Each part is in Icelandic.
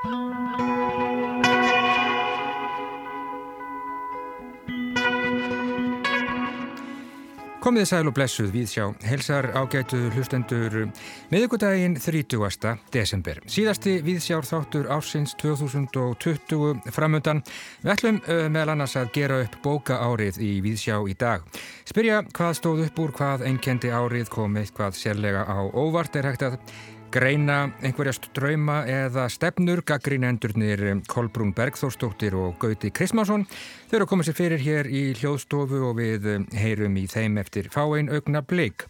Komiði sæl og blessuð við sjá helsar ágætu hlustendur miðugudaginn 30. desember. Síðasti viðsjár þáttur ásins 2020 framöndan. Við ætlum meðal annars að gera upp bóka árið í viðsjá í dag. Spyrja hvað stóð upp úr, hvað einkendi árið kom eitthvað sérlega á óvart er hægt að greina einhverja ströyma eða stefnur gaggrínendurnir Kolbrún Bergþórsdóttir og Gauti Kristmásson. Þau eru að koma sér fyrir hér í hljóðstofu og við heyrum í þeim eftir fáein augna bleik.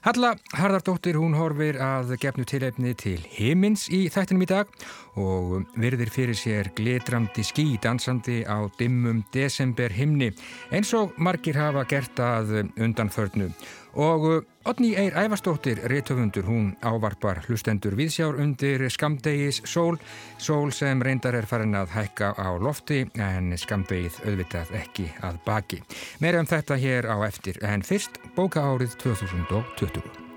Halla Harðardóttir hún horfir að gefnu tilefni til himins í þættinum í dag og virðir fyrir sér glitramdi skí dansandi á dimmum desember himni eins og margir hafa gert að undanförnu og Otni Eir Ævarstóttir, réttöfundur, hún ávarpar hlustendur viðsjár undir skamdegis sól, sól sem reyndar er farin að hækka á lofti en skamdegið auðvitað ekki að baki. Meira um þetta hér á eftir en fyrst bóka árið 2020.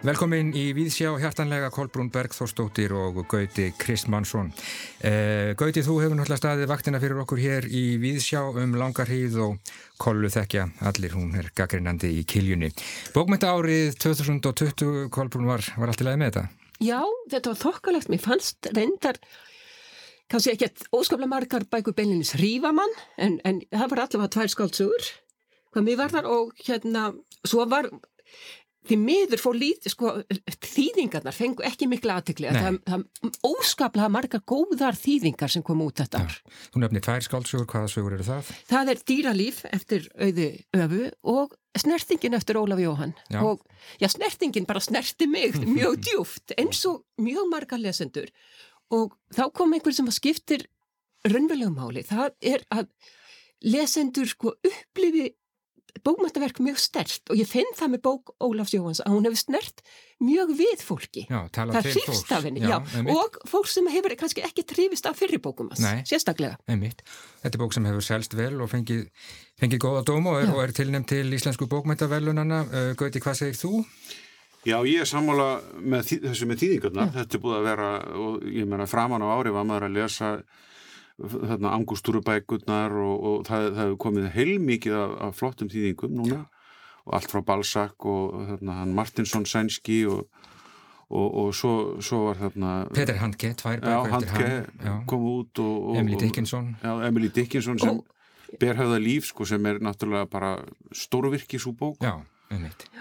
Velkomin í Víðsjá, hjartanlega Kolbrún Bergþórsdóttir og Gauti Kristmannsson. Eh, Gauti, þú hefur náttúrulega staðið vaktina fyrir okkur hér í Víðsjá um langar hríð og kollu þekkja allir, hún er gaggrinandi í kiljunni. Bókmynda árið 2020, Kolbrún, var, var allt í lagi með þetta? Já, þetta var þokkalegt. Mér fannst reyndar kannski ekki óskaplega margar bækur beilinins hrífamann, en, en það var allavega tvær skáltsugur hvað mér var þar og hérna, svo var því miður fór lítið, sko, þýðingarnar fengu ekki miklu aðtikli það, það óskaplega marga góðar þýðingar sem kom út þetta ár. Þú nefnir tvær skálsugur, hvaða sugur eru það? Það er Dýralíf eftir auði öfu og Snertingin eftir Ólaf Jóhann já. og já, Snertingin bara snerti mig mjög djúft eins og mjög marga lesendur og þá kom einhver sem skiptir raunverulegum máli, það er að lesendur sko upplifi bókmæntaverk mjög stert og ég finn það með bók Ólafs Jóhans að hún hefur snert mjög við fólki. Já, það hrifst af henni og fólk sem hefur kannski ekki trifist af fyrirbókum sérstaklega. Einmitt. Þetta er bók sem hefur selst vel og fengið, fengið góða dóma og er, er tilnæmt til Íslensku bókmæntavelunana uh, Gauti, hvað segir þú? Já, ég er sammála með þessu með tíðingarna þetta er búið að vera, og ég menna framan á ári var maður að lesa þarna angustúrubækurnar og, og það, það hefur komið heilmikið af, af flottum þýðingum núna. Já. og allt frá Balzac og þarna hann Martinsson Sænski og, og, og svo, svo var þarna Peter Handke, tvær bækur eftir hann. Kom út og Emily Dickinson. Já, Emily Dickinson sem berhauða líf sko sem er náttúrulega bara stórvirkis úr bók. Já,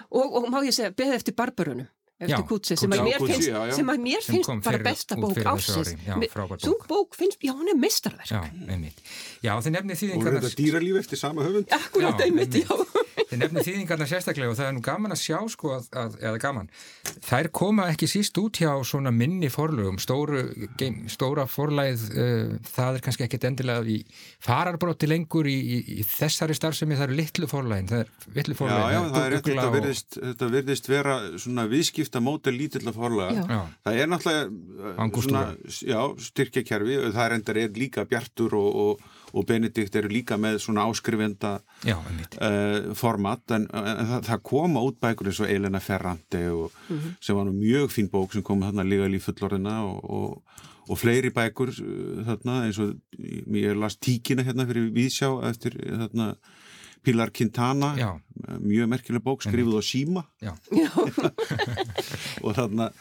og má ég segja, beð eftir barbarunum eftir Kutsi sem að mér finnst, já, já. Sem að mér finnst bara besta bók ásins svo bók. finnst, já hún er meistarverk. Já, einmitt. Já, þið nefnið þýðingarna Og þetta dýralíf eftir sama höfund? Akkurát, einmitt, já Þið nefnið þýðingarna sérstaklega og það er nú gaman að sjá sko að, að, eða gaman. Þær koma ekki síst út hjá svona minni forlugum, stóru geim, stóra forlæð, uh, það er kannski ekkit endilega í fararbróti lengur í, í, í þessari starfsemi það eru litlu forlægin, það er litlu forlægin Já, já, það er rétt, þetta virðist, þetta virðist vera svona viðskipta mótel lítilla forlæga, það er náttúrulega svona, já, styrkjakerfi það er endar er líka bjartur og, og og Benedikt eru líka með svona áskrifenda Já, uh, format en, en það, það koma út bækur eins og Elena Ferrante og, mm -hmm. sem var nú mjög fín bók sem kom þarna líka líf fullorðina og, og, og fleiri bækur uh, þarna eins og ég las tíkina hérna fyrir Víðsjá eftir þarna Pilar Quintana Já. mjög merkileg bók skrifuð á síma og þarna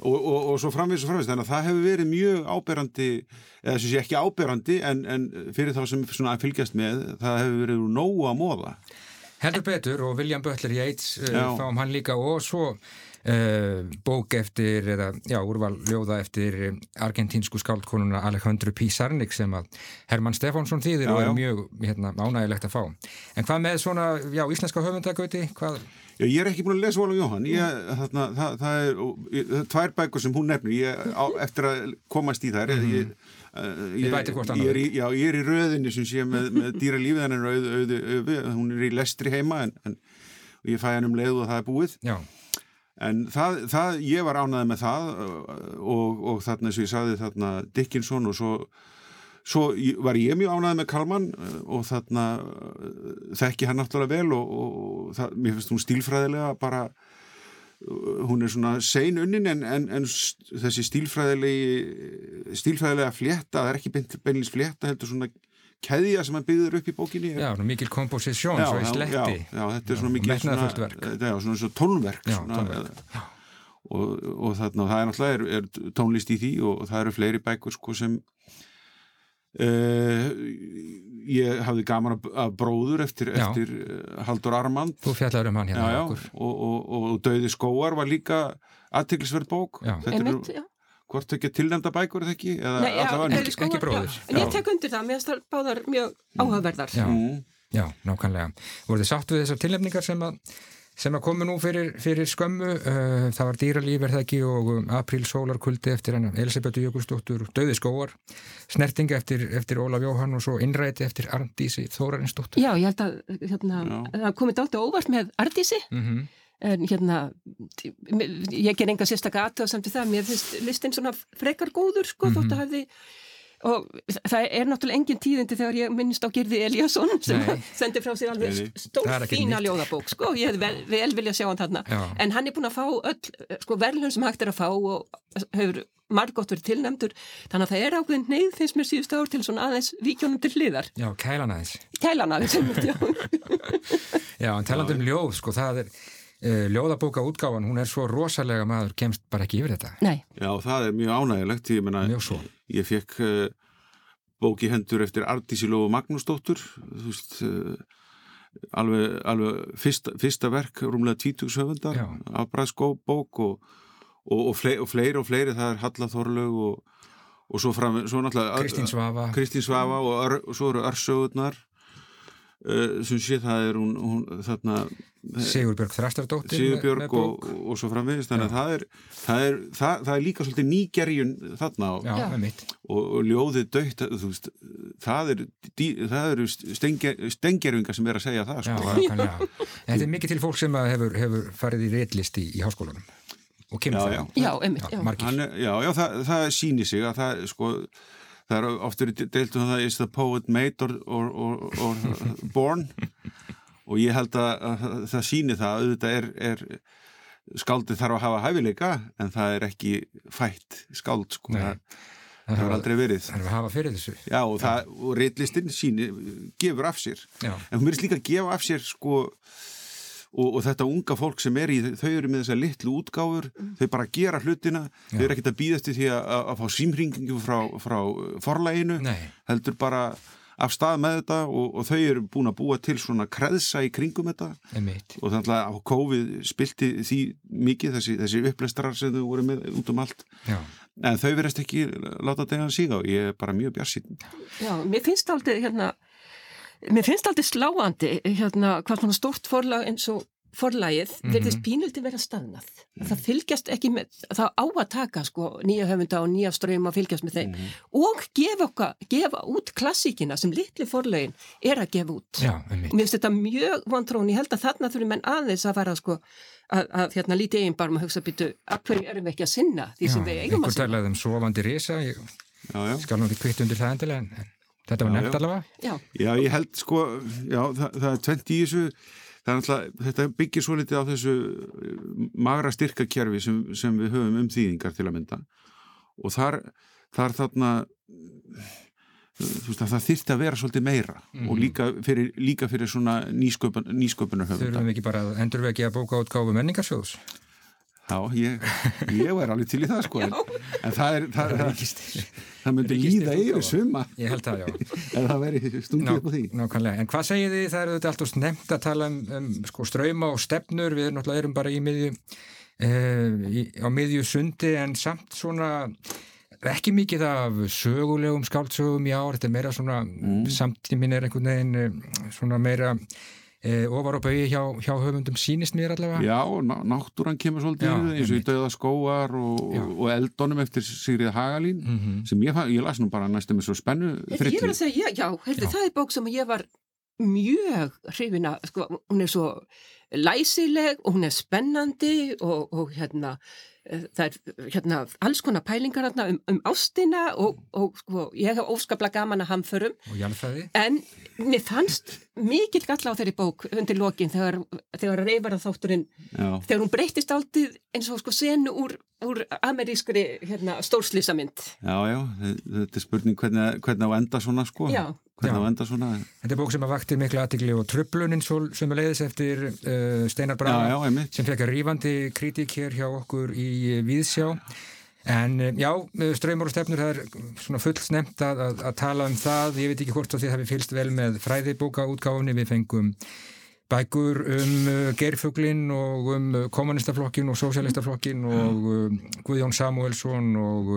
og, og, og svo framvís og framvís þannig að það hefur verið mjög áberandi eða sem sé ekki áberandi en, en fyrir þá sem fylgjast með það hefur verið nógu að móða Heldur betur og William Butler Yates uh, fáum hann líka og svo uh, bók eftir eða já, úrval ljóða eftir uh, argentínsku skáldkonuna Alejandro Pizarnik sem að Herman Stefánsson þýðir já, og er mjög hérna, ánægilegt að fá. En hvað með svona, já, íslenska höfundagauti, hvað Já, ég er ekki búin að lesa Ólaf Jóhann. Ég, þarna, það, það er ég, tvær bækur sem hún nefnir. Ég, á, eftir að komast í þær mm -hmm. ég, er í, já, ég er í röðinni sem sé með, með dýra lífið hennar auð, auð, auð, hún er í lestri heima en, en ég fæ hann um leið og það er búið. Já. en það, það, ég var ánaði með það og, og þarna og ég saði þarna Dickinson og svo Svo var ég mjög ánæðið með Kalman eh, og þarna eh, þekki hann náttúrulega vel og, og það, mér finnst hún stílfræðilega bara hún er svona sein unnin en, en, en þessi stílfræðilegi stílfræðilega flétta, það er ekki beinleins flétta heldur svona keðja sem hann byggður upp í bókinni. Já, mikil komposisjón svo í sletti. Já, já þetta er svona mikil svona, já, svona, svona tónverk, já, svona, tónverk. Og, og þarna það er náttúrulega er, er tónlist í því og það eru fleiri bækur sko sem uh, ég hafði gaman að bróður eftir, eftir uh, Haldur Armand Þú fjallar um hann hérna já, og, og, og Dauði skóar var líka aðtiklisverð bók. Þetta er hvort ekki tilnæmda bækur eða ekki? Eða Nei, já, allavega er, sko, ekki bróðir. já, ég tek undir það, mér báðar mjög áhugaverðar. Já, já, nákvæmlega. Voru þið sátt við þessar tilnæmningar sem að sem að komu nú fyrir, fyrir skömmu uh, það var dýralíf er það ekki og um, apríl sólarkuldi eftir hennar Elisabethu Jökulsdóttur Dauði skóar, snertinga eftir, eftir Ólaf Jóhann og svo innræti eftir Arndísi Þórarinsdóttur. Já, ég held að hérna, það komið dátt óvart með Arndísi. Mm -hmm en hérna ég ger enga sérstaklega aðtöða samt í það mér finnst listin svona frekar góður sko mm -hmm. þótt að hafi og það er náttúrulega engin tíðindi þegar ég minnst á Girði Eliasson sem sendi frá sér alveg stór fína ljóðabók sko, ég hef vel, vel vilja sjá hann þarna. Já. en hann er búin að fá öll sko, verðlun sem hægt er að fá og hefur margótt verið tilnæmdur þannig að það er ákveðin neyð finnst mér síðust ár til svona aðeins víkjónum til hliðar. Já, kælan aðeins. Kælan aðeins, já. Já, en talandum ljóð, sko, það er ljóðabóka útgáfan, hún er svo rosalega maður kemst bara ekki yfir þetta. Nei. Já, það er mjög ánægilegt. Ég, menna, mjög svo. Ég fekk uh, bóki hendur eftir Ardísi Lófu Magnúsdóttur, þú veist, uh, alveg, alveg fyrsta, fyrsta verk, rúmlega 20 söfundar, afbræðskóbók og, og, og, fleiri, og fleiri og fleiri, það er Halla Þorlaug og, og svo, fram, svo náttúrulega Kristín Svafa, Kristín Svafa og svo eru Örsögurnar sem sé það er hún, hún þarna Sigurbjörg Þrastardóttir Sigurbjörg og, og svo framvegist þannig að það er, það, er, það, það er líka svolítið nýgerjun þarna og, Já, og, og ljóðið dögt veist, það eru er stengerfingar sem er að segja það sko. Já, Þetta er mikið til fólk sem hefur, hefur farið í réttlist í, í háskólanum og kemur það Já, einmitt Já, já. það sýnir sig að það sko það er oftur deilt um það is the poet made or, or, or, or born? Og ég held að það síni það auðvitað er, er skaldið þarf að hafa hæfileika en það er ekki fætt skald sko. Nei, það, hefur aldrei verið. það er að hafa fyrir þessu. Já og, það, og reitlistinn síni gefur af sér. Já. en hún verður líka að gefa af sér sko og, og þetta unga fólk sem er í þau eru með þessa litlu útgáfur mm. þau bara gera hlutina, Já. þau eru ekkert að býðast því að, að, að fá símringingu frá, frá forlæginu, Nei. heldur bara af stað með þetta og, og þau eru búin að búa til svona kreðsa í kringum þetta Einmitt. og þannig að COVID spilti því mikið þessi, þessi upplæstrar sem þau voru með út um allt Já. en þau verðast ekki láta þetta síga og ég er bara mjög bjarsinn Já, mér finnst aldrei hérna Mér finnst alltaf sláandi hérna hvað svona stort forlag eins og forlagið mm -hmm. verðist pínulti vera stafnað. Mm -hmm. Það fylgjast ekki með, það á að taka sko nýja höfunda og nýja ströym að fylgjast með þeim mm -hmm. og gefa, okkar, gefa út klassíkina sem litli forlagin er að gefa út. Já, og mér finnst þetta mjög vantrón, ég held að þarna þurfum menn aðeins að fara sko að, að hérna lítið eigin barm að hugsa byttu að hverju erum við ekki að sinna því sem já, við eigum að sinna. Já, einhver talaði um sovandi risa, ég já, skal nú ekki kvitt undir það endilega en Þetta var nefnt allavega? Já. Já, ég held sko, já, það, það er 20 í þessu, það er alltaf, þetta byggir svo litið á þessu eh, magra styrkakerfi sem, sem við höfum um þýðingar til að mynda og þar, þar þarna, þú veist að það þyrti að vera svolítið meira mm -hmm. og mhm. líka fyrir, líka fyrir svona nýsköpun, nýsköpunar höfunda. Þurfum við ekki bara að endur við ekki að bóka átgáfu menningarsjóðs? Já, ég, ég er alveg til í það sko, en, en það er, það, það, það myndi líða yfir suma. Ég held það, já. En það veri stungið upp á því. Nákvæmlega, en hvað segir þið, það eru þetta alltaf nefnt að tala um, um sko, ströyma og stefnur, við náttúrulega erum bara í miðju, uh, á miðju sundi, en samt svona, ekki mikið af sögulegum skáldsögum í ár, þetta er meira svona, mm. samtímin er einhvern veginn eh, svona meira e, ofar og bauði hjá, hjá höfundum sínist mér allavega. Já, ná, náttúran kemur svolítið já, eins og í Dauða skóar og, og eldonum eftir Sigrið Hagalín mm -hmm. sem ég, ég las nú bara næstum með svo spennu frittli. Ég verði að segja, já, já, heyrði, það er bók sem ég var mjög hrifina, sko, hún er svo læsileg og hún er spennandi og, og hérna Eh, það er hérna alls konar pælingar um, um ástina og, og sko, ég hef óskaplega gaman að hamförum. En mér fannst mikið galla á þeirri bók undir lokin þegar, þegar reyfara þátturinn já. þegar hún breytist aldrei eins og sko senu úr, úr amerískri hérna, stórslýsamynd Já, já, þetta er spurning hvernig, hvernig á enda svona sko. Já. Hvernig það venda svona. Þetta er bók sem að vakti miklu aðtikli og tröflunin sem er leiðis eftir uh, Steinar Braga sem fekk að rýfandi kritík hér hjá okkur í uh, Víðsjá. En uh, já, ströymar og stefnur það er svona fullt snemt að, að, að tala um það. Ég veit ekki hvort að þið hafi fylst vel með fræðibóka útgáfni, við fengum bækur um uh, Geirfuglin og um uh, kommunistaflokkin og sósialistaflokkin og uh, Guðjón Samuelsson og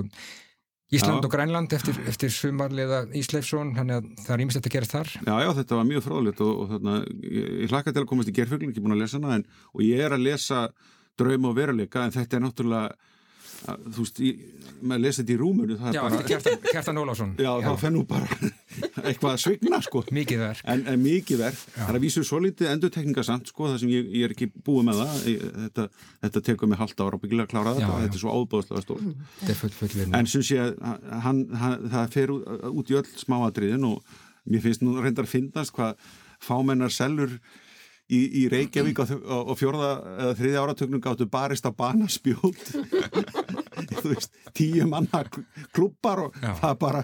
Ísland já. og Grænland eftir, eftir sumarlega Ísleifsson, þannig að það er ímest að gera þar. Já, já, þetta var mjög fráðilegt og, og þarna, ég, ég hlakka til að komast í gerfuglin, ekki búin að lesa hana, en, og ég er að lesa draum og veruleika, en þetta er náttúrulega að, þú veist, maður lesa þetta í rúmunu Já, bara, Kjartan, Kjartan Ólásson Já, já. þá fennum bara eitthvað að svigna, sko. Mikið verk. En, en mikið verk, það er að vísu svo litið endurtekningasamt, sko, það sem ég, ég er ekki búið með það. Þetta, þetta tekur mig halda ára byggilega að klára þetta og þetta er svo ábúðslega stórt. Þetta er full, full En syns ég að hann, hann, það fer út, út í öll smáadriðin og mér finnst nú reyndar að finnast hvað fámennar selur í, í Reykjavík og, og fjórða eða þriðja áratögnum gáttu barist á banaspjót. Þú veist, tíu manna klubbar og Já. það bara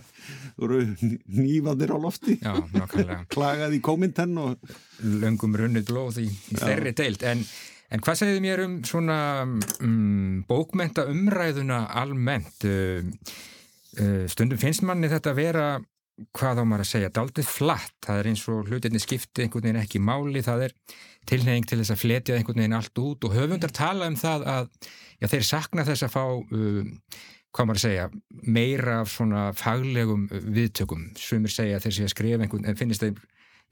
nývaðir á lofti. Já, klagaði í komintenn og löngum runnið blóð í, í þerri deilt en, en hvað segðum ég um svona um, bókmenta umræðuna almennt? Uh, uh, stundum finnst manni þetta að vera hvað á maður að segja, daldið flatt. Það er eins og hlutinni skipti einhvern veginn ekki máli, það er tilneying til þess að fletja einhvern veginn allt út og höfundar tala um það að já, þeir sakna þess að fá um, hvað maður að segja, meira af svona faglegum viðtökum. Sem er segja þeir sé að skrifa einhvern veginn finnist þeir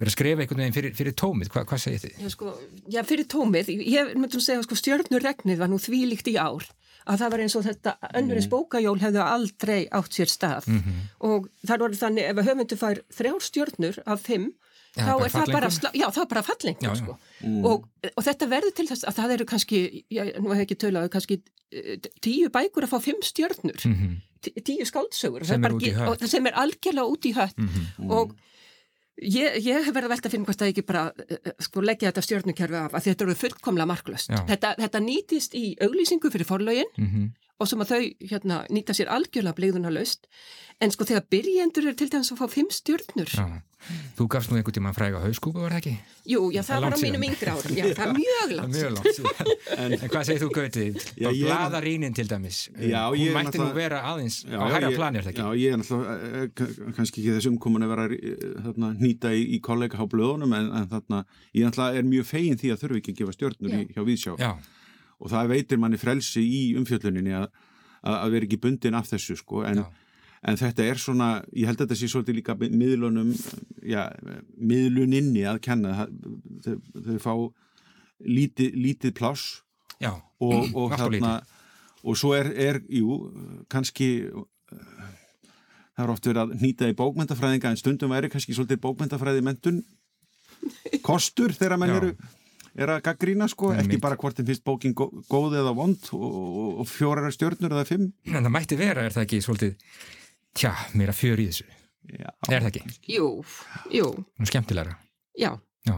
verið að skrifa einhvern veginn fyrir, fyrir tómið, Hva, hvað segir þið? Já, sko, já, fyrir tómið, ég myndum segja sko, stjörnurregnið var nú þvílíkt í ár að það var eins og þetta önnurins mm. bókajól hefðu aldrei átt sér stað mm -hmm. og það voru þannig ef höfundu fær þrjár stjórnur af fimm ja, þá er það bara, já, það er bara fallengur sko. mm. og, og þetta verður til þess að það eru kannski, já, nú hef ég ekki tölaðu kannski eh, tíu bækur að fá fimm stjórnur -hmm. tíu skáldsögur sem, sem er algjörlega út í hött -hmm. og Ég, ég hef verið að velta að finna hvort það ekki bara uh, sko, leggja þetta stjórnukerfi af að þetta eru fullkomlega marklöst. Þetta, þetta nýtist í auglýsingu fyrir forlögin mm -hmm. Og sem að þau hérna, nýta sér algjörlega bleiðuna löst en sko þegar byrjendur er til dæmis að fá fimm stjórnur Já. Þú gafst nú einhvern tíma fræga hauskúpu, var það ekki? Jú, já, það, það var á mínum yngri árum, já, það er mjög langt. Mjög langt, en, en hvað segir þú Gautið? Á bladarínin til dæmis, já, hún mætti nú vera aðeins já, á hæra planir, það ekki? Já, ég er náttúrulega, eh, kannski ekki þessum komin að vera eh, þarna, nýta í, í kollega á blöðunum, en, en þarna, ég náttúrulega er mjög fegin því að þurfi ekki að gefa stjórnur í, hjá Víðsjá. Og það veitir manni frelsi í umfjölluninni að, að vera ekki bundin af þessu, sko, en en þetta er svona, ég held að þetta sé svolítið líka miðlunum, já, miðluninni að kenna. Þau, þau fá lítið, lítið pláss já, og, og þarna og svo er, er, jú, kannski það er oft verið að nýta í bókmyndafræðinga en stundum væri kannski svolítið bókmyndafræði mentun kostur þegar mann eru er að gaggrína sko, ekki bara hvort þeim finnst bókin góð eða vond og, og, fjórar stjórnur eða fimm. En það mætti vera, er það ekki svolítið tja, mér að fjör í þessu? Já. er það ekki? Jú, jú. Nú skemmtilegra. Já, já.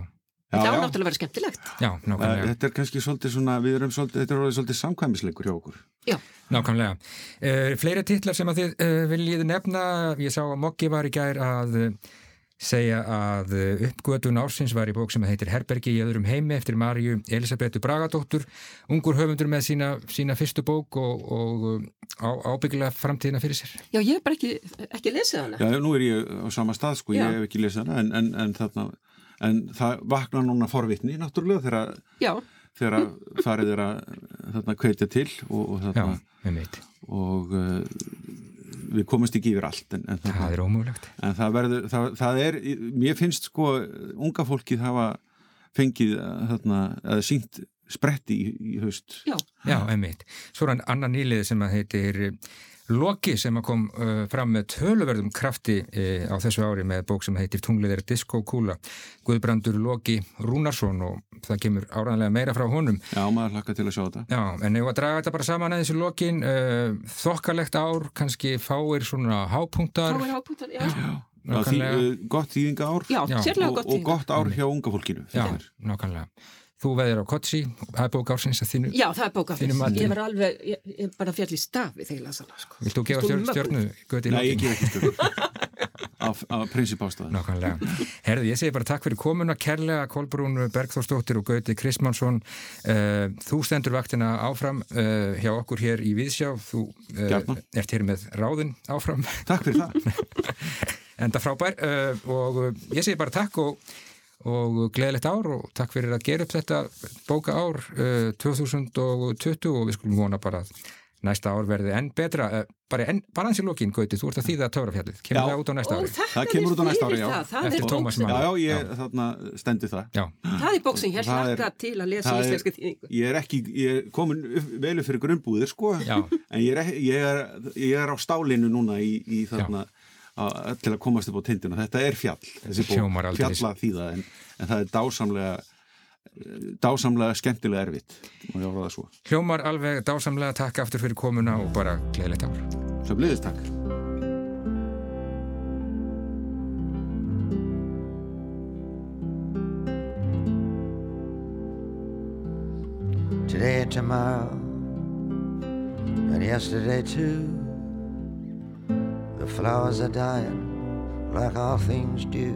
Það er náttúrulega verið skemmtilegt. Já, nákvæmlega. Þetta er kannski svolítið svona, við erum svolítið þetta er svolítið samkvæmisleikur hjá okkur. Já. Nákvæmlega. Uh, Fleira titlar sem að þið uh, viljið nefna? Ég sá að Mokki var í gær að uh, segja að eh, uppgötun ársins var í bók sem heitir Herbergi í öðrum heimi eftir Marju Elisabetu Bragadóttur ungur höfundur með sína, sína fyrstu bók og, og á, ábyggilega framtíðina fyrir sér. Já, ég hef bara ekki, ekki lesið hana. Já, nú er ég á sama stað sko, Já. ég hef ekki lesið hana en, en, en, þarna, en það vakna núna forvitni náttúrulega þegar, þegar farið er að kveitja til og, og, þarna, og uh, við komumst ekki yfir allt en, en það, það er ómögulegt. en það verður, það, það er, mér finnst sko unga fólkið hafa fengið þarna, eða sínt spretti í, í haust. Já, Já einmitt. Svo er hann annan nýlið sem að heitir Loki sem kom uh, fram með töluverðum krafti uh, á þessu ári með bók sem heitir Tungleðir Disco Kúla Guðbrandur Loki Rúnarsson og það kemur áræðanlega meira frá honum. Já, maður hlakka til að sjá þetta. Já, en ef að draga þetta bara saman að þessu Lokin uh, þokkalegt ár, kannski fáir svona hápunktar. Fáir hápunktar, já, já. Því, uh, gott þýðinga ár já, og, og gott ár hjá unga fólkinu Já, nákvæmlega Þú veðir á Kotsi, það er bók ársins að þínu Já, það er bók ársins, ég var alveg ég, ég bara fjall í stafi þegar ég lasa hana sko. Vilt þú gefa stjórn, stjórnu? Nei, ég gef ekki stjórnu af, af prinsipástaði Nákvæmlega. Herði, ég segi bara takk fyrir komuna kærlega Kolbrún Bergþórsdóttir og Gauti Kristmannsson. Uh, Þú stendur vaktina áfram uh, hjá okkur hér í Viðsjá. Þú uh, ert hér með ráðin áfram. Takk fyrir það. Enda frábær og ég segi bara takk og og gleðilegt ár og takk fyrir að gera upp þetta bóka ár uh, 2020 og við skulum vona bara að næsta ár verði enn betra uh, bara, enn, bara eins í lokin, Gauti, þú ert að þýða Töfrafjallið. Kemur já. það út á næsta ári? Ó, það kemur út á næsta ári, já, það. Eftir Tómas Mann. Já, já, ég þarna stendi það. Já. Það er bóksinn, ég hlaka til að lesa íslensku þýðingu. Ég er ekki, ég er komin velu fyrir grunnbúðir, sko. En ég er, ég, er, ég er á stálinu núna í, í þarna að, til að komast upp á tindinu. Þetta er fjall, þessi bók, fjalla þýða en, en það er dásamlega dásamlega skemmtilega erfitt og ég áraða svo. Hljómar alveg dásamlega takk aftur fyrir komuna og bara gleðilegt ár. Svo bliðist takk. Today and tomorrow and yesterday too The flowers are dying like all things do.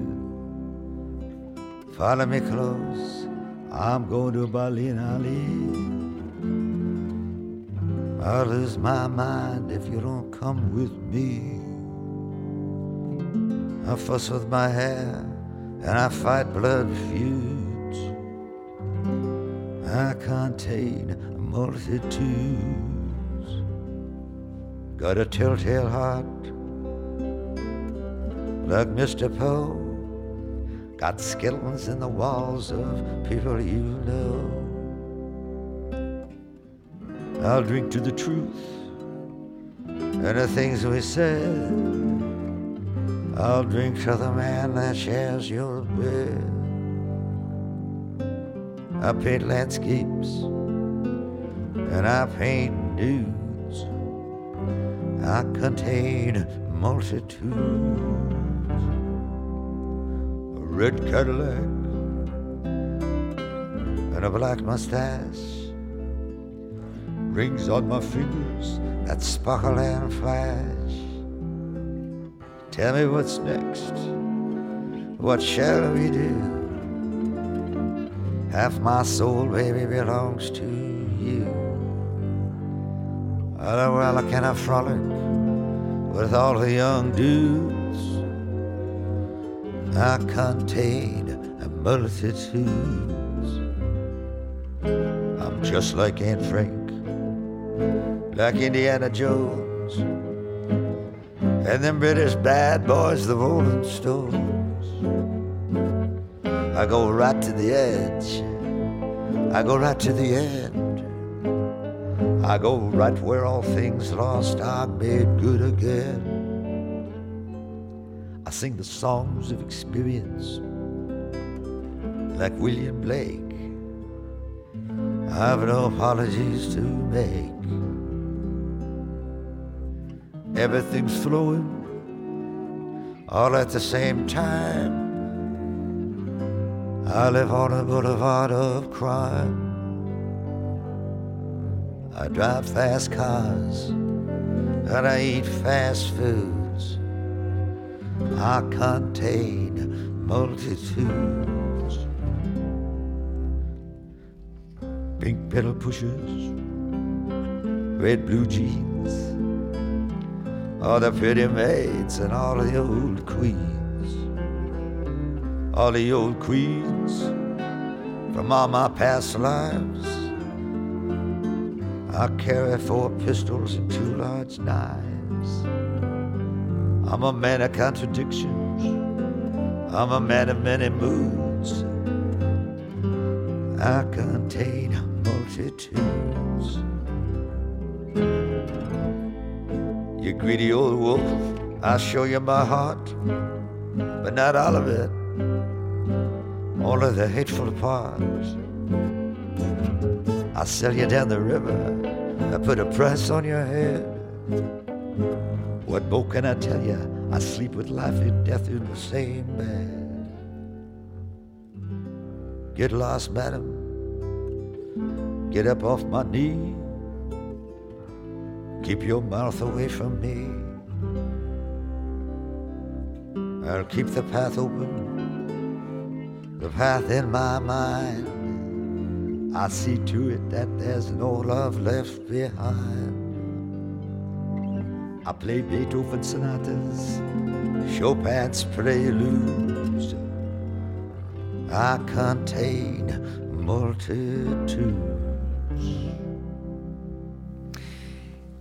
Follow me close, I'm going to Berlin, Ali. I'll lose my mind if you don't come with me. I fuss with my hair and I fight blood feuds. I contain multitudes. Got a telltale heart like Mr. Poe. Got skeletons in the walls of people you know. I'll drink to the truth and the things we said. I'll drink to the man that shares your bed. I paint landscapes and I paint nudes. I contain multitudes red Cadillac and a black mustache. Rings on my fingers that sparkle and flash. Tell me what's next. What shall we do? Half my soul, baby, belongs to you. Oh, well, I cannot frolic with all the young dudes. I contain a multitudes. I'm just like Aunt Frank, like Indiana Jones, and them British bad boys, the Rolling Stones. I go right to the edge, I go right to the end. I go right where all things lost are made good again. Sing the songs of experience like William Blake. I have no apologies to make. Everything's flowing all at the same time. I live on a boulevard of crime. I drive fast cars and I eat fast food. I contain multitudes. Pink pedal pushers, red blue jeans, all the pretty maids and all the old queens, all the old queens from all my past lives. I carry four pistols and two large knives. I'm a man of contradictions. I'm a man of many moods. I contain multitudes. You greedy old wolf, I'll show you my heart, but not all of it, only the hateful parts. I'll sell you down the river, I put a price on your head. What more can I tell you? I sleep with life and death in the same bed. Get lost, madam. Get up off my knee. Keep your mouth away from me. I'll keep the path open, the path in my mind. I see to it that there's no love left behind. I play Beethoven sonatas, Chopin's preludes. I contain multitudes.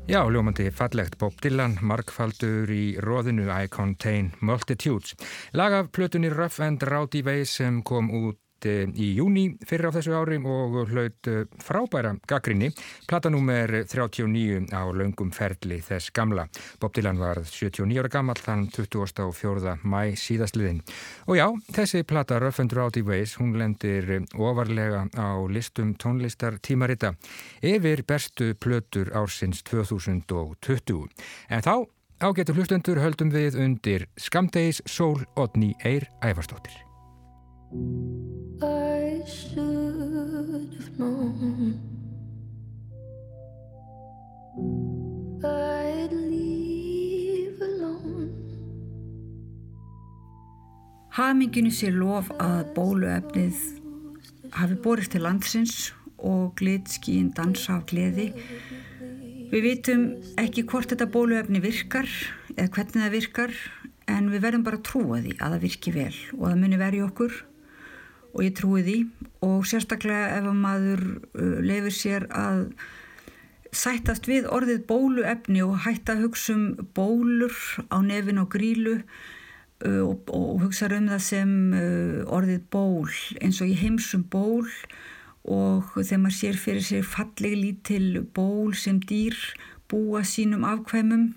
Já, ljómandi fallegt Bob Dylan, markfaldur í róðinu I Contain Multitudes. Lag af plötunni Rough and Rowdy Ways sem kom út í júni fyrir á þessu ári og hlaut eh, frábæra gaggrinni platanúmer 39 á laungum ferli þess gamla. Bob Dylan var 79 ára gammal þann 24. mæ síðastliðin. Og já, þessi plata Rough and Rowdy Ways, hún lendir eh, ofarlega á listum tónlistar tímarita yfir bestu plötur ársins 2020. En þá ágetur hlustendur höldum við undir Skamdegis Sól Odni Eir Ævarstóttir. I should have known. I'd leave alone. Haminginu sé lof að bóluefnið hafi borist til landsins og glitskíinn dansa af gleði. Við vitum ekki hvort þetta bóluefni virkar eða hvernig það virkar en við verðum bara að trúa því að það virki vel og það muni verja okkur og ég trúi því. Og sérstaklega ef að maður uh, lefur sér að sættast við orðið bóluefni og hætta að hugsa um bólur á nefin og grílu uh, og, og hugsa um það sem uh, orðið ból eins og ég heimsum ból. Og þegar maður sér fyrir sér falleg lítil ból sem dýr búa sínum afkvæmum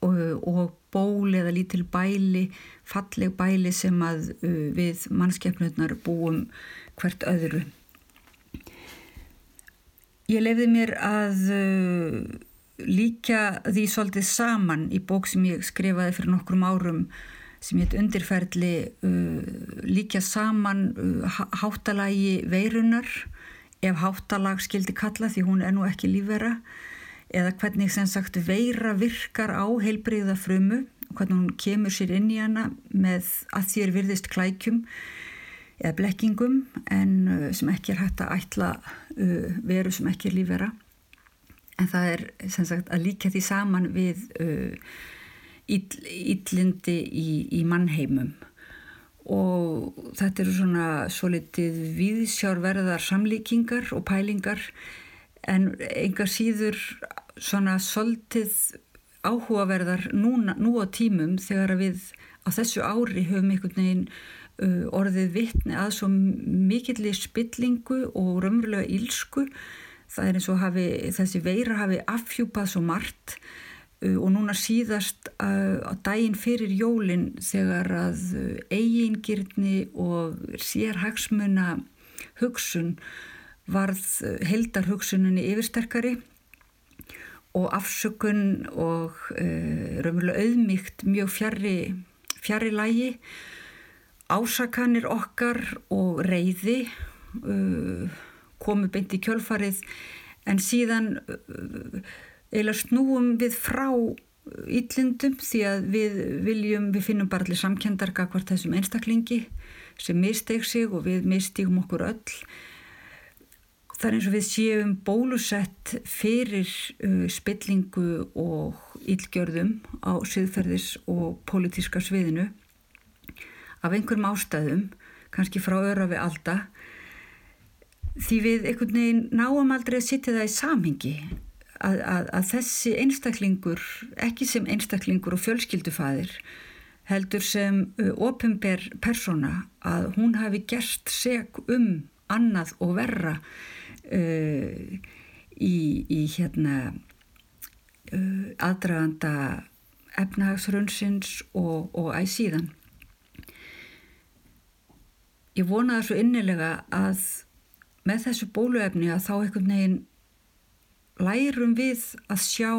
og, og ból eða lítil bæli, falleg bæli sem að uh, við mannskeppnurnar búum hvert öðru. Ég lefði mér að uh, líka því svolítið saman í bók sem ég skrifaði fyrir nokkrum árum sem hétt undirferðli uh, líka saman uh, háttalagi veirunar ef háttalag skildi kalla því hún er nú ekki lífvera eða hvernig sem sagt veira virkar á heilbreyða frumu hvernig hún kemur sér inn í hana með að þér virðist klækjum eða blekkingum en uh, sem ekki er hægt að ætla uh, veru sem ekki er lífera en það er sem sagt að líka því saman við uh, íllindi í, í mannheimum. Og þetta eru svona svo litið viðsjárverðar samlíkingar og pælingar en enga síður svona soldið áhugaverðar núna, nú á tímum þegar við á þessu ári höfum einhvern veginn uh, orðið vittni að svo mikillir spillingu og raunverulega ílsku það er eins og hafi, þessi veira hafi afhjúpað svo margt uh, og núna síðast uh, á daginn fyrir jólinn þegar að uh, eigingirni og sérhagsmuna hugsun varð uh, heldarhugsuninni yfirsterkari og afsökun og uh, raunverulega auðmygt mjög fjari, fjari lægi ásakanir okkar og reyði uh, komu beint í kjölfarið en síðan uh, eila snúum við frá yllindum því að við viljum, við finnum bara allir samkjöndarga hvort þessum einstaklingi sem misteg sig og við mistígum okkur öll Það er eins og við séum bólusett fyrir uh, spillingu og ílgjörðum á siðferðis og pólitíska sviðinu. Af einhverjum ástæðum, kannski frá öra við alda, því við einhvern veginn náum aldrei að sitja það í samhengi. Að, að, að þessi einstaklingur, ekki sem einstaklingur og fjölskyldufæðir, heldur sem uh, ofinber persóna að hún hafi gerst seg um annað og verra uh, í, í hérna uh, aðdraganda efnahagsrunnsins og, og æg síðan. Ég vonaði svo innilega að með þessu bóluefni að þá einhvern veginn lærum við að sjá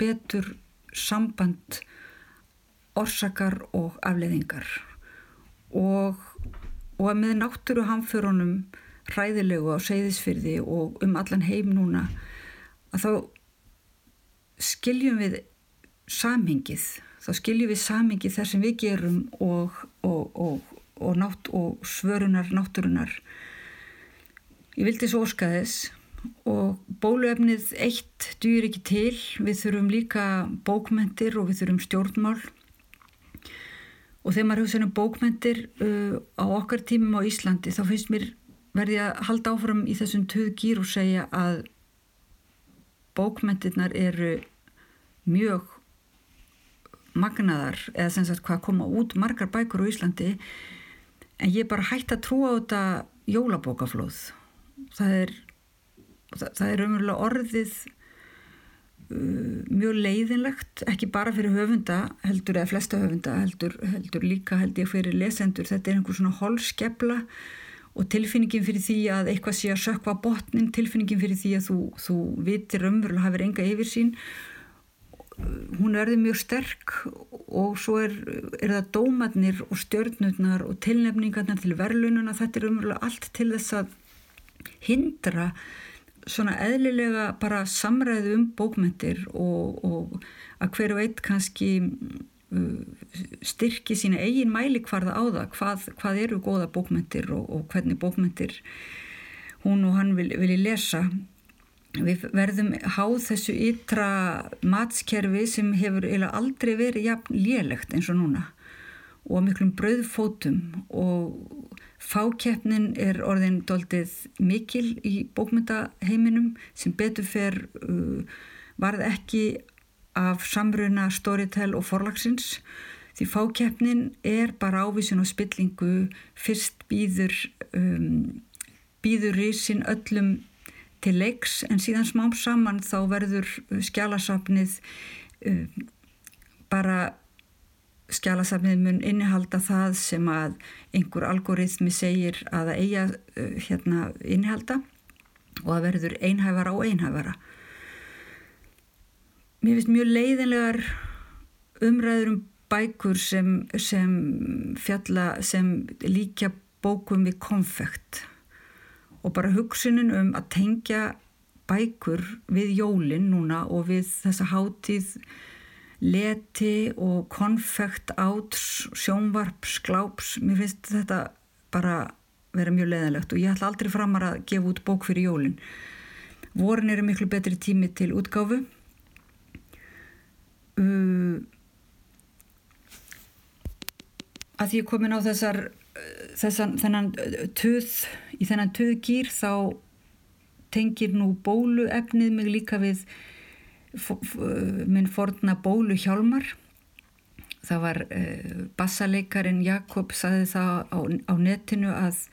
betur samband orsakar og afleðingar og, og að með náttúru hamförunum hræðilegu á seyðisfyrði og um allan heim núna að þá skiljum við samhengið, þá skiljum við samhengið þar sem við gerum og, og, og, og, nátt, svörunar náttúrunar. Ég vildi svo óska þess og bóluefnið eitt dýr ekki til, við þurfum líka bókmentir og við þurfum stjórnmál. Og þegar maður hugsa um bókmentir uh, á okkar tímum á Íslandi þá finnst mér verði að halda áfram í þessum töð gýr og segja að bókmentirnar eru mjög magnaðar eða sem sagt hvað koma út margar bækur á Íslandi. En ég er bara hægt að trúa á þetta jólabókaflóð. Það er það, það er umverulega orðið uh, mjög leiðinlegt ekki bara fyrir höfunda heldur eða flesta höfunda heldur, heldur líka held ég fyrir lesendur. Þetta er einhver svona holskepla og tilfinningin fyrir því að eitthvað sé að sökva botnin, tilfinningin fyrir því að þú, þú vitir umverulega hafið enga yfir sín hún verði mjög sterk og svo er, er það dómatnir og stjörnurnar og tilnefningarnar til verðlununa, þetta er umverulega allt til þess að hindra svona eðlilega bara samræðu um bókmyndir og, og að hverju veit kannski styrki sína eigin mæli hvarða á það, hvað, hvað eru góða bókmyndir og, og hvernig bókmyndir hún og hann vilji vil lesa. Við verðum háð þessu ytra matskerfi sem hefur aldrei verið jafn lélegt eins og núna og miklum brauðfótum og fákeppnin er orðin doldið mikil í bókmyndaheiminum sem betur fer uh, varð ekki af samruna Storytel og forlagsins því fákeppnin er bara ávísun og spillingu fyrst býður um, býður risin öllum til leiks en síðan smám saman þá verður skjálasafnið uh, bara skjálasafnið mun innihalda það sem að einhver algoritmi segir að það eiga uh, hérna innihalda og það verður einhæfara og einhæfara. Mér finnst mjög leiðinlegar umræður um bækur sem, sem fjalla sem líka bókum við konfekt og bara hugsunin um að tengja bækur við jólin núna og við þessa hátíð leti og konfekt áts, sjónvarps, gláps mér finnst þetta bara vera mjög leðalegt og ég ætla aldrei framar að gefa út bók fyrir jólin. Vorin eru miklu betri tími til útgáfu uh, að ég komin á þessar þessan, þennan töð í þennan töðgýr þá tengir nú bóluefnið mig líka við minn forna bólu hjálmar það var uh, bassaleikarin Jakob saði það á, á netinu að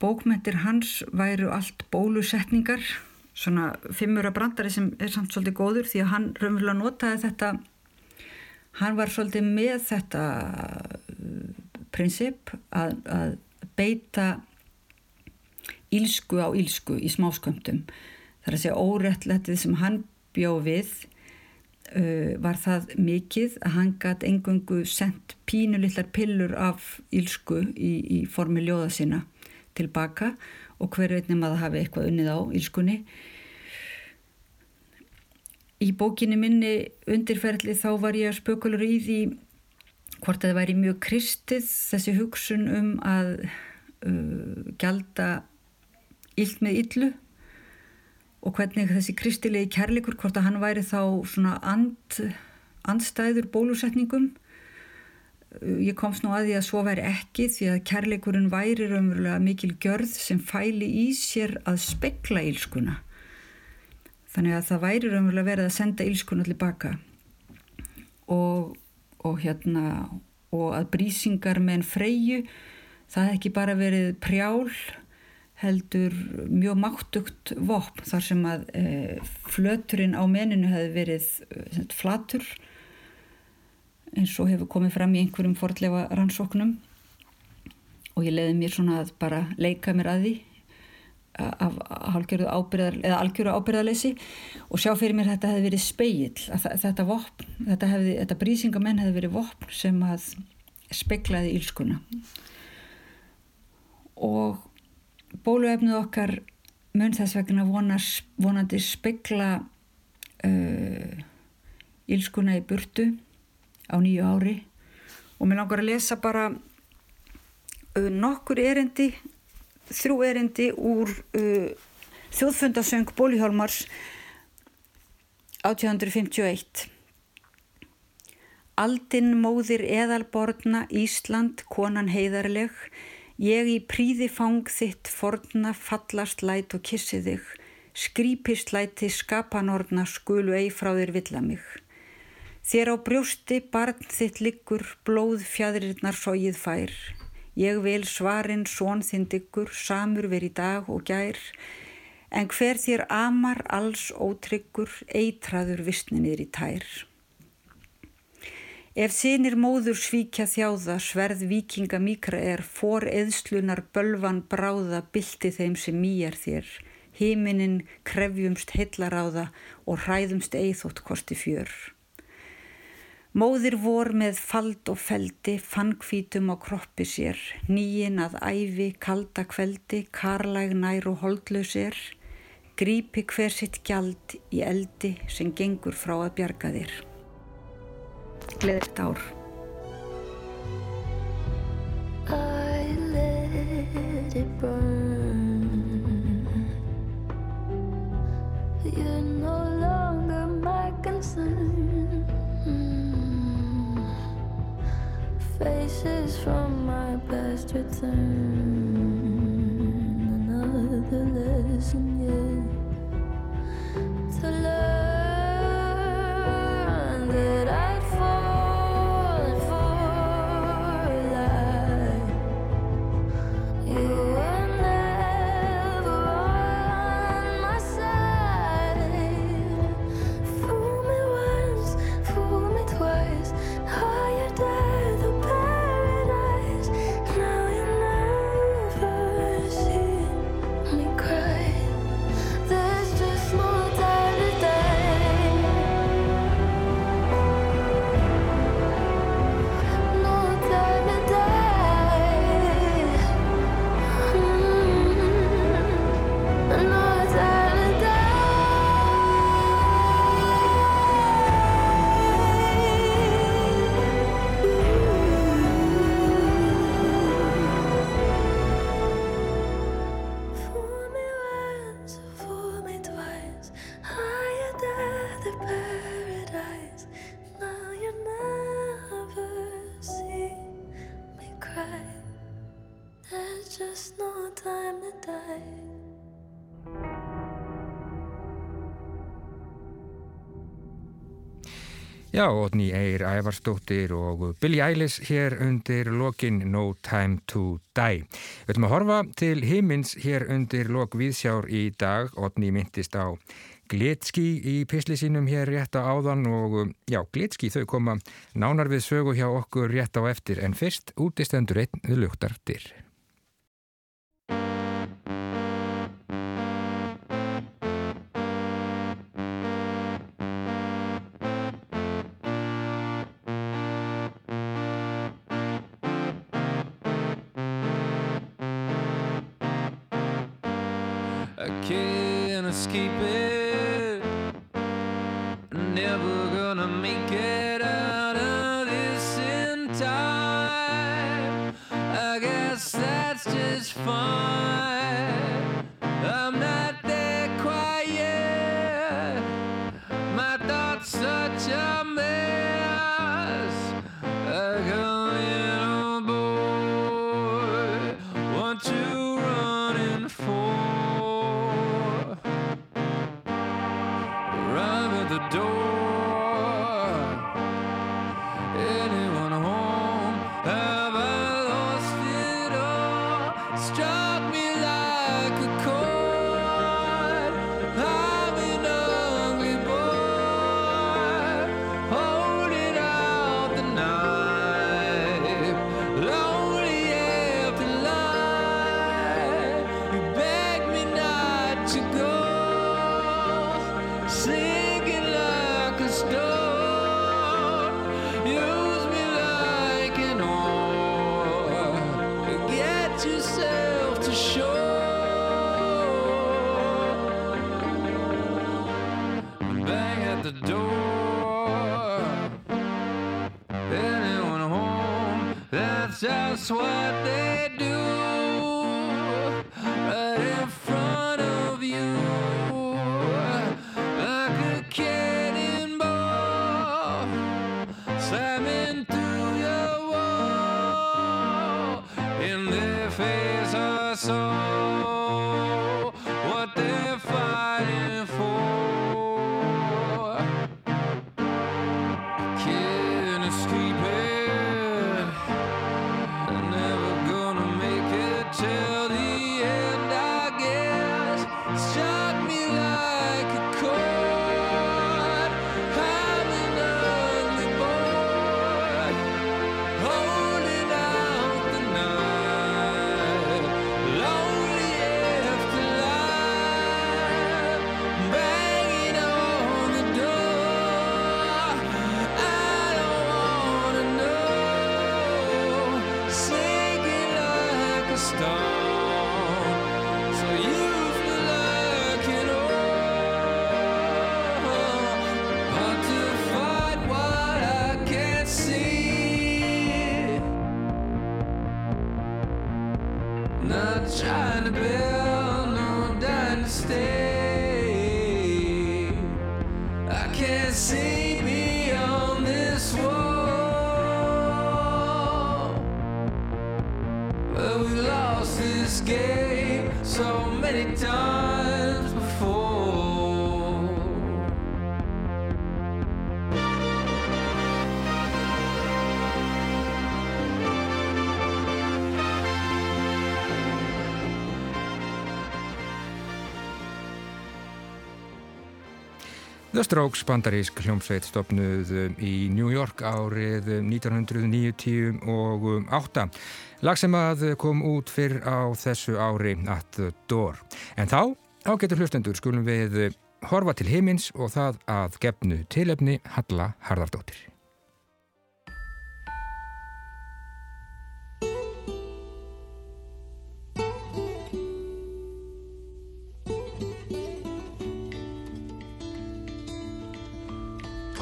bókmentir hans væru allt bólusetningar svona fimmura brandari sem er samt svolítið góður því að hann raunverulega notaði þetta hann var svolítið með þetta prinsip að, að beita ílsku á ílsku í smásköndum. Það er að segja órettletið sem hann bjó við uh, var það mikið að hann gætt engungu sendt pínulillar pillur af ílsku í, í formi ljóða sína tilbaka og hver veitnum að það hafi eitthvað unnið á ílskunni. Í bókinni minni undirferðli þá var ég að spökulur í því hvort að það væri mjög kristið þessi hugsun um að uh, gjalda illt með illu og hvernig þessi kristilegi kærleikur hvort að hann væri þá svona and, andstæður bólusetningum. Uh, ég komst nú að því að svo væri ekki því að kærleikurinn væri raunverulega mikil gjörð sem fæli í sér að spekla ílskuna þannig að það væri raunverulega verið að senda ílskuna allir baka. Og og hérna og að brýsingar með en freyju það hef ekki bara verið prjál heldur mjög máttugt vopn þar sem að e, flöturinn á meninu hefði verið e, flatur eins og hefur komið fram í einhverjum fordlefa rannsóknum og ég leiði mér svona að bara leika mér að því af algjöru ábyrðar, eða algjöru ábyrðarleysi og sjá fyrir mér þetta hefði verið speill þetta vopn, þetta, hefði, þetta brísingamenn hefði verið vopn sem að speiklaði ílskuna og bóluefnið okkar mun þess vegna vonar, vonandi speikla uh, ílskuna í burtu á nýju ári. Og mér langar að lesa bara uh, nokkur erindi þrjú erindi úr uh, þjóðfundasöng Bólihjálmars 1851 Aldinn móðir eðalborna Ísland konan heiðarleg. Ég í príði fang þitt forna fallast læt og kissi þig. Skrýpist læti skapanorna skulu ei frá þér villa mig. Þér á brjósti barn þitt liggur, blóð fjadriðnar sóið fær. Ég vil svarinn són þinn diggur, samur veri dag og gær, en hver þér amar alls ótryggur, eitraður vissninir í tær. Ef sinir móður svíkja þjáða, sverð vikinga mikra er, for eðslunar bölvan bráða, bylti þeim sem mýjar þér, híminin krefjumst hellaráða og hræðumst eithótt kosti fjör. Móðir vor með fald og feldi, fann hvítum á kroppi sér, nýin að æfi, kalda kveldi, karlæg nær og holdlaus er, grípi hver sitt gjald í eldi sem gengur frá að bjarga þér. Gleðirt ár. I let it burn You're no faces from my past return. Já, Otni Eir Ævarstóttir og Billie Eilish hér undir lokin No Time to Die. Við ætlum að horfa til himins hér undir lok viðsjár í dag. Otni myndist á Glitski í pisli sínum hér rétt á áðan og já, Glitski þau koma nánar við sögu hjá okkur rétt á eftir en fyrst útistendur einn við luktartir. strong. The Strokes bandarísk hljómsveit stopnuð um, í New York árið um, 1998. Lag sem að kom út fyrr á þessu ári At the Door. En þá, ágættur hlustendur, skulum við um, horfa til himins og það að gefnu tilefni Halla Harðardóttir.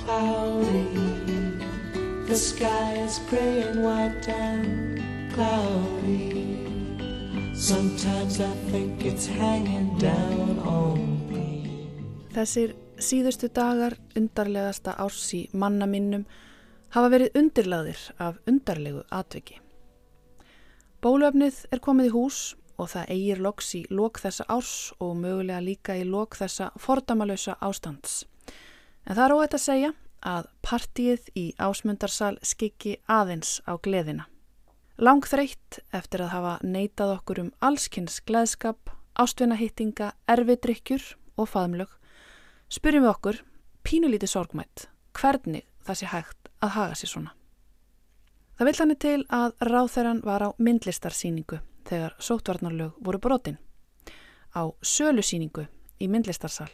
Cloudy. The sky is gray and white and cloudy. Sometimes I think it's hanging down on me. Þessir síðustu dagar undarlegasta árs í manna minnum hafa verið undirlaðir af undarlegu atveki. Bólöfnið er komið í hús og það eigir loks í lok þessa árs og mögulega líka í lok þessa fordamalösa ástands. En það er óætt að segja að partíið í ásmundarsal skikki aðeins á gleðina. Lang þreytt eftir að hafa neitað okkur um allskynns gleðskap, ástvinahittinga, erfidrykkjur og faðmlög, spyrjum við okkur, pínulítið sorgmætt, hvernig það sé hægt að haga sér svona. Það vill hann til að ráþæran var á myndlistarsýningu þegar sótvarnarlög voru brotin, á sölusýningu í myndlistarsal,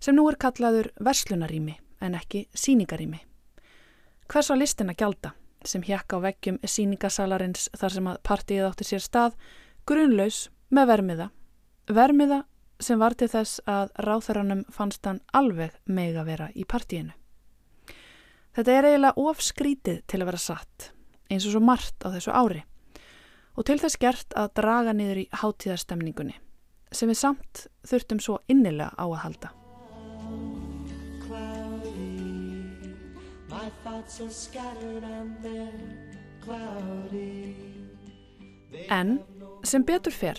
sem nú er kallaður verslunarími en ekki síningarými. Hvers var listin að gjalda sem hjekk á veggjum síningasalarins þar sem að partíið átti sér stað grunlaus með vermiða. Vermiða sem var til þess að ráþaranum fannst hann alveg mega vera í partíinu. Þetta er eiginlega ofskrítið til að vera satt, eins og svo margt á þessu ári og til þess gert að draga niður í hátíðarstemningunni sem við samt þurftum svo innilega á að halda. My thoughts are scattered and they're cloudy. En sem betur fer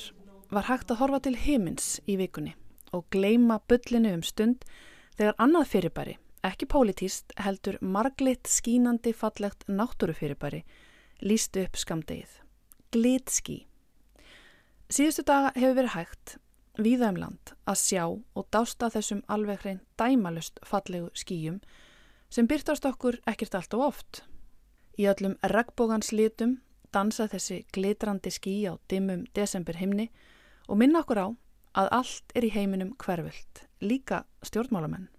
var hægt að horfa til himins í vikunni og gleima bullinu um stund þegar annað fyrirbæri, ekki pólitíst, heldur marglitt skínandi fallegt náttúrufyrirbæri, líst upp skamdegið. Glitski. Síðustu daga hefur verið hægt, víða um land, að sjá og dásta þessum alveg hrein dæmalust fallegu skýjum sem byrtast okkur ekkert allt og oft. Í öllum regnbógans litum dansa þessi glitrandi ský á dimmum desember himni og minna okkur á að allt er í heiminum hverfult, líka stjórnmálamenn.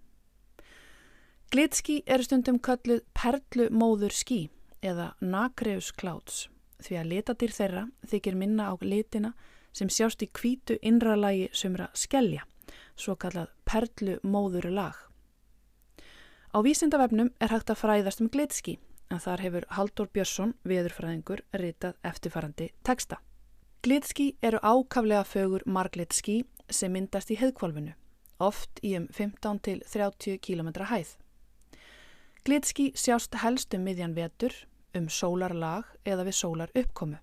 Glitski eru stundum kölluð perlumóður ský eða nagreus kláts því að litadir þeirra þykir minna á litina sem sjást í kvítu innralagi sumra skellja, svo kallað perlumóður lag. Á vísindavefnum er hægt að fræðast um glitski en þar hefur Haldur Björnsson, viðurfræðingur, ritað eftirfarandi teksta. Glitski eru ákaflega fögur marglitski sem myndast í heðkvolfinu, oft í um 15 til 30 km hæð. Glitski sjást helst um miðjan vetur, um sólarlag eða við sólar uppkomu.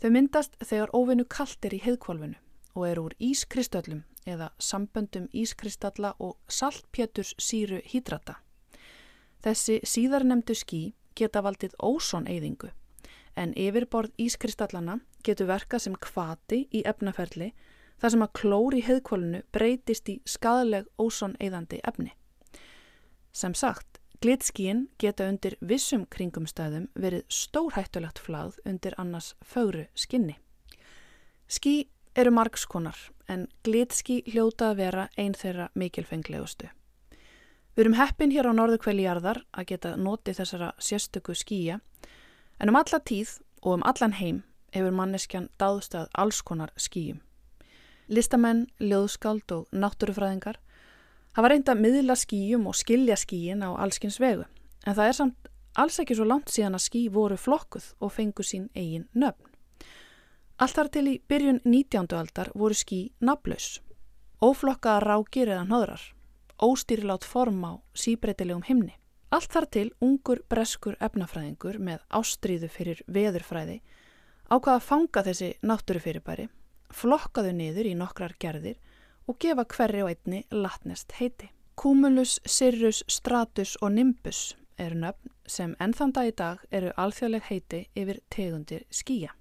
Þau myndast þegar óvinnu kallt er í heðkvolfinu og eru úr ískristöllum eða samböndum ískristalla og saltpjöturs síru hídrata. Þessi síðarnemdu skí geta valdið ósoneyðingu en yfirborð ískristallana getur verkað sem kvati í efnaferli þar sem að klóri heðkvölinu breytist í skadaleg ósoneyðandi efni. Sem sagt, glitskíin geta undir vissum kringumstæðum verið stórhættulegt flagð undir annars fögru skinni. Skí eru margskonar en glitski hljóta að vera einn þeirra mikilfenglegustu. Við erum heppin hér á norðu kveljarðar að geta notið þessara sérstöku skýja en um alla tíð og um allan heim hefur manneskjan dáðstað alls konar skýjum. Listamenn, ljóðskáld og náttúrufræðingar hafa reynda miðla skýjum og skilja skýjin á allskins vegu en það er samt alls ekki svo langt síðan að ský voru flokkuð og fengu sín eigin nöfn. Allt þar til í byrjun 19. aldar voru ský naflaus, óflokkaða rákir eða hnöðrar, óstýrilát form á síbreytilegum himni. Allt þar til ungur breskur efnafræðingur með ástríðu fyrir veðurfræði ákvaða að fanga þessi náttúrufyrirbæri, flokkaðu niður í nokkrar gerðir og gefa hverri og einni latnest heiti. Cumulus, Cirrus, Stratus og Nimbus eru nöfn sem ennþann dag í dag eru alþjóðleg heiti yfir tegundir skýja.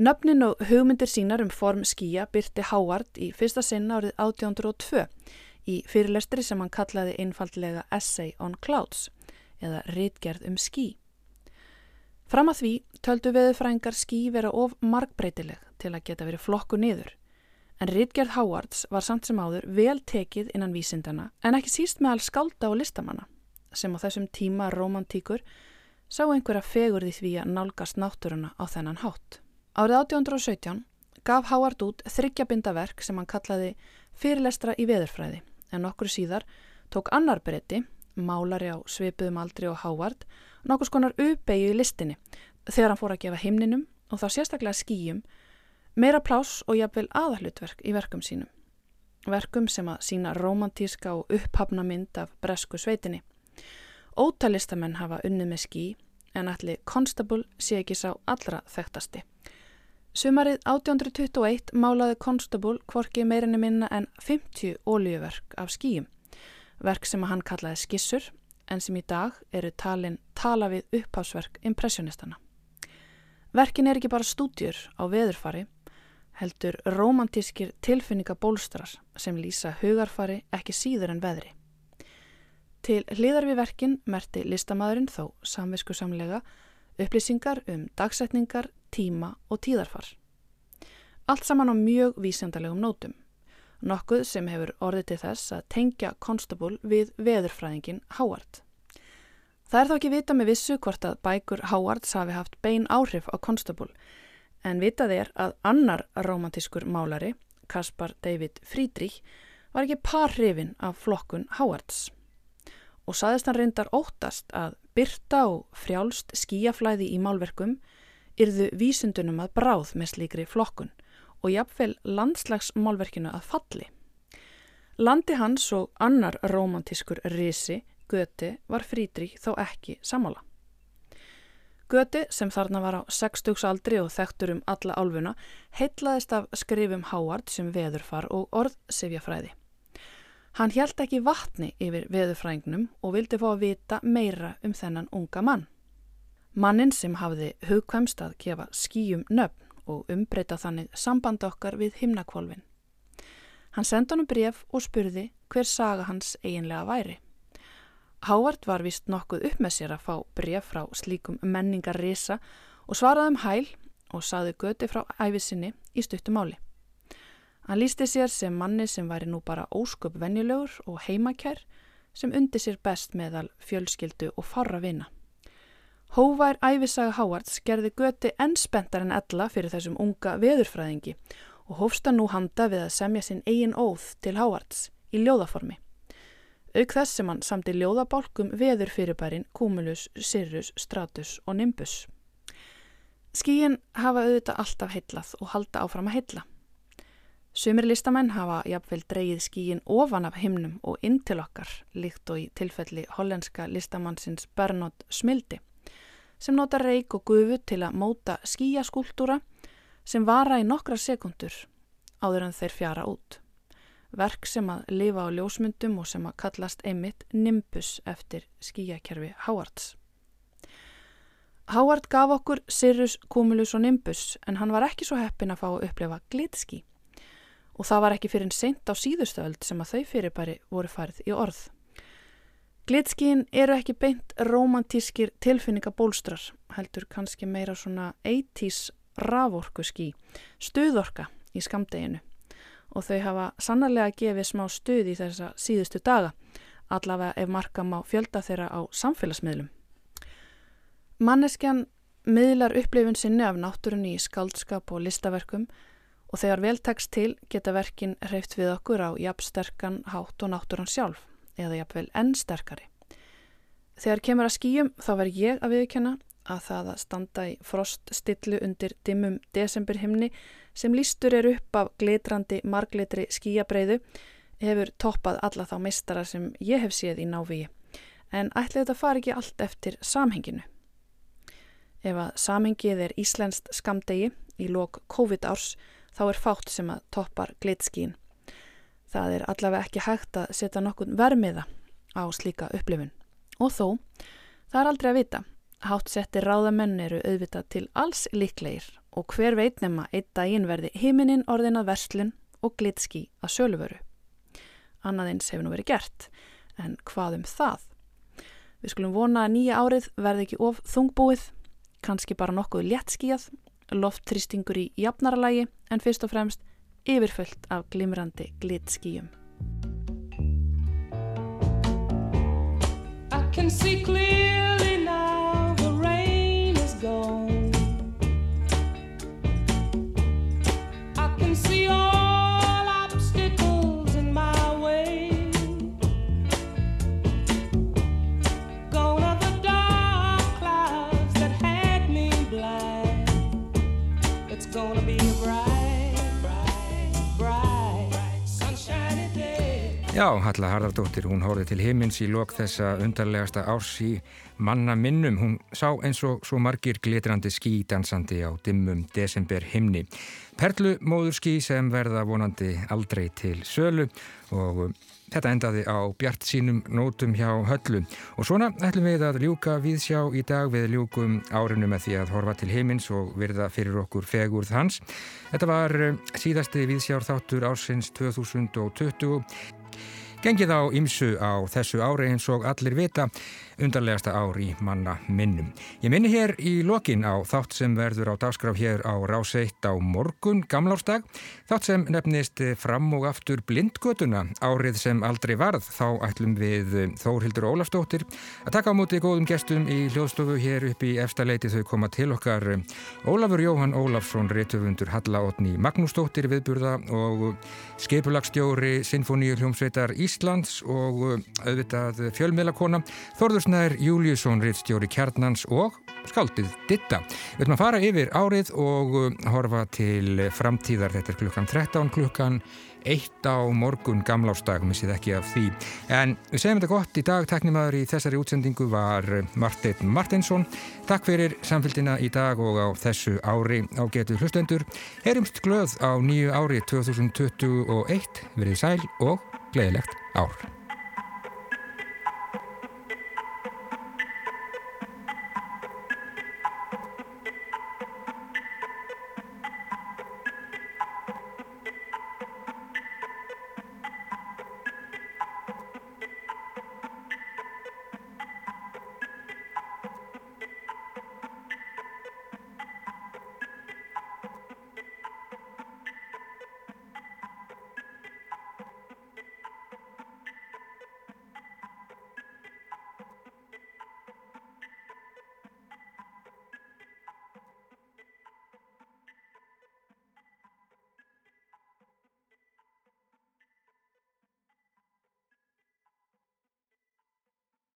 Nöfnin og hugmyndir sínar um form skýja byrti Hávard í fyrsta sinna árið 1802 í fyrirlestri sem hann kallaði einfallega Essay on Clouds eða Ritgerð um ský. Fram að því töldu veðufrængar ský vera of markbreytileg til að geta verið flokku niður en Ritgerð Hávards var samt sem áður vel tekið innan vísindana en ekki síst með all skálda og listamanna sem á þessum tíma romantíkur sá einhverja fegur því því að nálgast náttúruna á þennan hátt. Árið 1817 gaf Howard út þryggjabindaverk sem hann kallaði fyrirlestra í veðurfræði en okkur síðar tók annar breyti, málari á svipuðum aldri og Howard, nokkus konar uppeyju í listinni þegar hann fór að gefa himninum og þá sérstaklega skýjum meira plás og jafnvel aðallutverk í verkum sínum. Verkum sem að sína romantíska og upphafna mynd af bresku sveitinni. Ótalistamenn hafa unnið með ský en allir Constable sé ekki sá allra þekktasti. Sumarið 1821 málaði Constable kvorki meirinni minna en 50 ólíuverk af skýjum, verk sem hann kallaði skissur en sem í dag eru talin tala við upphásverk impressionistana. Verkin er ekki bara stúdjur á veðurfari, heldur romantískir tilfinningabólstrar sem lýsa hugarfari ekki síður en veðri. Til hliðar við verkin merti listamæðurinn þó samvisku samlega upplýsingar um dagsetningar, tíma og tíðarfar. Allt saman á mjög vísendalegum nótum, nokkuð sem hefur orðið til þess að tengja Constable við veðurfræðingin Howard. Það er þá ekki vita með vissu hvort að bækur Howards hafi haft bein áhrif á Constable, en vitað er að annar romantískur málari, Kaspar David Friedrich, var ekki par hrifin af flokkun Howards og saðist hann reyndar óttast að byrta og frjálst skíaflæði í málverkum yrðu vísundunum að bráð með slíkri flokkun og jafnvel landslagsmálverkinu að falli. Landi hans og annar romantískur risi, Göti, var Frídrík þó ekki samála. Göti, sem þarna var á 60s aldri og þekktur um alla álfuna, heitlaðist af skrifum Hávard sem veðurfar og orðsifjafræði. Hann hjælt ekki vatni yfir veðurfrængnum og vildi fá að vita meira um þennan unga mann. Mannin sem hafði hugkvæmst að gefa skýjum nöfn og umbreyta þannig samband okkar við himnakvolvin. Hann sendi honum bref og spurði hver saga hans eiginlega væri. Hávard var vist nokkuð upp með sér að fá bref frá slíkum menningarrisa og svaraði um hæl og saði göti frá æfisinni í stuttumáli. Hann lísti sér sem manni sem væri nú bara ósköp venjulegur og heimakær sem undi sér best meðal fjölskyldu og farra vina. Hóvær æfisaga Háards gerði göti enn spenntar en ella fyrir þessum unga veðurfræðingi og hófsta nú handa við að semja sinn eigin óð til Háards í ljóðaformi. auk þess sem hann samti ljóðabálkum veður fyrirbærin Cumulus, Sirius, Stratus og Nimbus. Skíin hafa auðvitað alltaf heitlað og halda áfram að heitla. Sumir listamenn hafa jafnvel dreyið skíin ofan af himnum og inn til okkar, líkt og í tilfelli hollenska listamannsins Bernard Smildi, sem nota reik og gufu til að móta skíaskúltúra sem vara í nokkra sekundur áður en þeir fjara út. Verk sem að lifa á ljósmyndum og sem að kallast einmitt Nimbus eftir skíakerfi Howards. Howard gaf okkur Sirius, Cumulus og Nimbus en hann var ekki svo heppin að fá að upplefa glitski og það var ekki fyrir en seint á síðustöld sem að þau fyrirbæri voru farið í orð. Glitskín eru ekki beint romantískir tilfinningabólstrar, heldur kannski meira svona 80s raforku skí, stuðorka í skamdeginu og þau hafa sannarlega gefið smá stuð í þessa síðustu daga, allavega ef marka má fjölda þeirra á samfélagsmiðlum. Manneskjan miðlar upplifun sinni af náttúrunni í skaldskap og listaverkum og þegar vel tekst til geta verkin hreift við okkur á jafnsterkan hátt og náttúran sjálf eða jafnvel enn sterkari. Þegar kemur að skýjum þá verð ég að viðkjanna að það að standa í froststillu undir dimmum desemberhimni sem lístur er upp af glitrandi marglitri skýjabreiðu hefur toppað alla þá mistara sem ég hef séð í návíi en ætla þetta fari ekki allt eftir samhenginu. Ef að samhengið er íslenskt skamdegi í lok COVID-árs þá er fátt sem að toppar glitskín. Það er allavega ekki hægt að setja nokkur vermiða á slíka upplifun. Og þó, það er aldrei að vita. Hátt settir ráðamenn eru auðvitað til alls líklegir og hver veit nema einn daginn verði himinin orðin að verslun og glitski að söluvöru. Annaðins hefur nú verið gert, en hvað um það? Við skulum vona að nýja árið verði ekki of þungbúið, kannski bara nokkuð léttskíjað lofttrýstingur í jafnaralagi en fyrst og fremst yfirfullt af glimrandi glitskíjum. I can see clearly Já, Halla Harðardóttir, hún horfið til himins í lok þessa undarlegasta árs í manna minnum. Hún sá eins og svo margir glitrandi skí dansandi á dimmum desember himni. Perlu móður skí sem verða vonandi aldrei til sölu og um, þetta endaði á bjart sínum nótum hjá höllu. Og svona ætlum við að ljúka viðsjá í dag við ljúkum árinu með því að horfa til himins og virða fyrir okkur fegurð hans. Þetta var um, síðasti viðsjár þáttur ársins 2020. Gengið á ymsu á þessu ári eins og allir vita undarlegasta ár í manna minnum. Ég minni hér í lokin á þátt sem verður á dagskraf hér á ráseitt á morgun gamlársdag. Þátt sem nefnist fram og aftur blindgötuna árið sem aldrei varð. Þá ætlum við Þórhildur Ólafstóttir að taka á móti góðum gestum í hljóðstofu hér upp í efstaleiti þau koma til okkar Ólafur Jóhann Ólafsson, réttöfundur Halla Otni Magnúsdóttir viðburða og skipulagstjóri Sinfoníu hljómsveitar Íslands og auðvitað fjölmiðlakona Þorður Snær Júliusson, rittstjóri Kjarnans og skaldið Ditta. Við ætlum að fara yfir árið og horfa til framtíðar. Þetta er klukkan 13 klukkan 1 á morgun gamlástag, missið ekki af því. En við segjum þetta gott í dag. Teknimaður í þessari útsendingu var Martin Martinsson. Takk fyrir samfélgina í dag og á þessu ári á getu hlustendur. Herumst glöð á nýju ári 2021. Verið sæl og gleðilegt ár.